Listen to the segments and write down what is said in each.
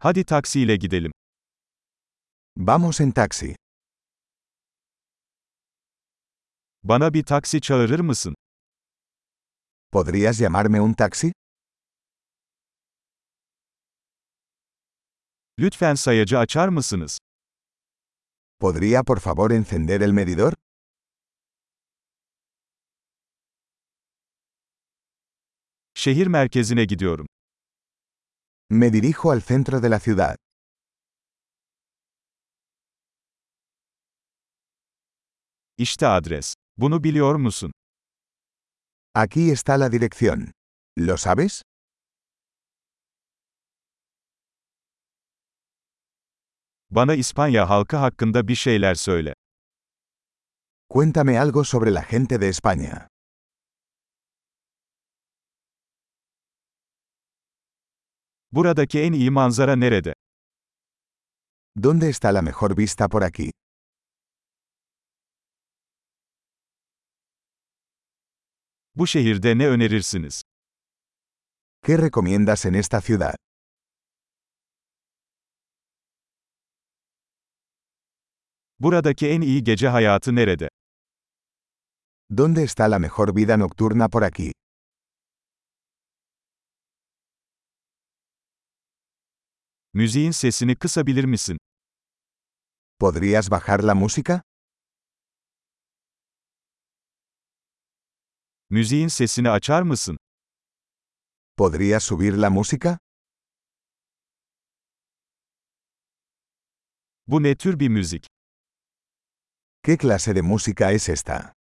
Hadi taksiyle gidelim. Vamos en taxi. Bana bir taksi çağırır mısın? ¿Podrías llamarme un taxi? Lütfen sayacı açar mısınız? ¿Podría por favor encender el medidor? Şehir merkezine gidiyorum. Me dirijo al centro de la ciudad. İşte adres. Bunu biliyor musun? Aquí está la dirección. ¿Lo sabes? Bana İspanya halkı hakkında bir şeyler söyle. Cuéntame algo sobre la gente de España. Buradaki en iyi manzara nerede? ¿Dónde está la mejor vista por aquí? Bu şehirde ne önerirsiniz? ¿Qué recomiendas en esta ciudad? Buradaki en iyi gece hayatı nerede? ¿Dónde está la mejor vida nocturna por aquí? Müziğin sesini kısabilir misin? ¿Podrías bajar la música? Müziğin sesini açar mısın? ¿Podrías subir la música? Bu ne tür bir müzik? ¿Qué clase de música es esta?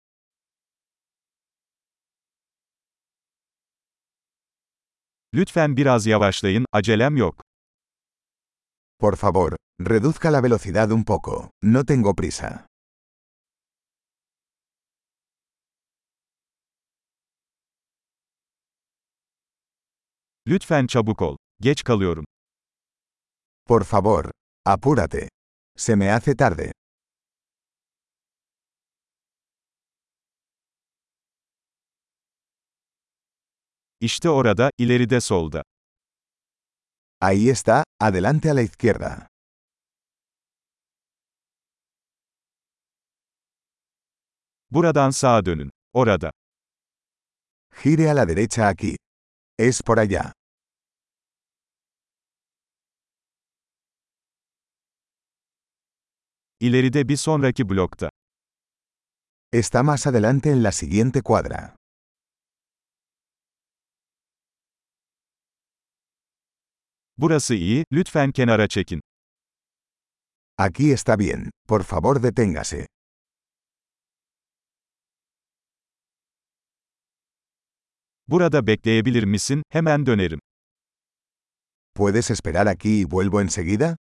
Lütfen biraz yavaşlayın, acelem yok. Por favor, reduzca la velocidad un poco. No tengo prisa. Lütfen çabuk ol. Geç kalıyorum. Por favor, apúrate. Se me hace tarde. İşte orada, ileride solda. Ahí está, adelante a la izquierda. Buradan sağa dönün. Orada. Gire a la derecha aquí. Es por allá. İleride bir sonraki blokta. Está más adelante en la siguiente cuadra. Burası iyi, lütfen kenara çekin. Aquí está bien. Por favor deténgase. Burada bekleyebilir misin? Hemen dönerim. ¿Puedes esperar aquí y vuelvo enseguida?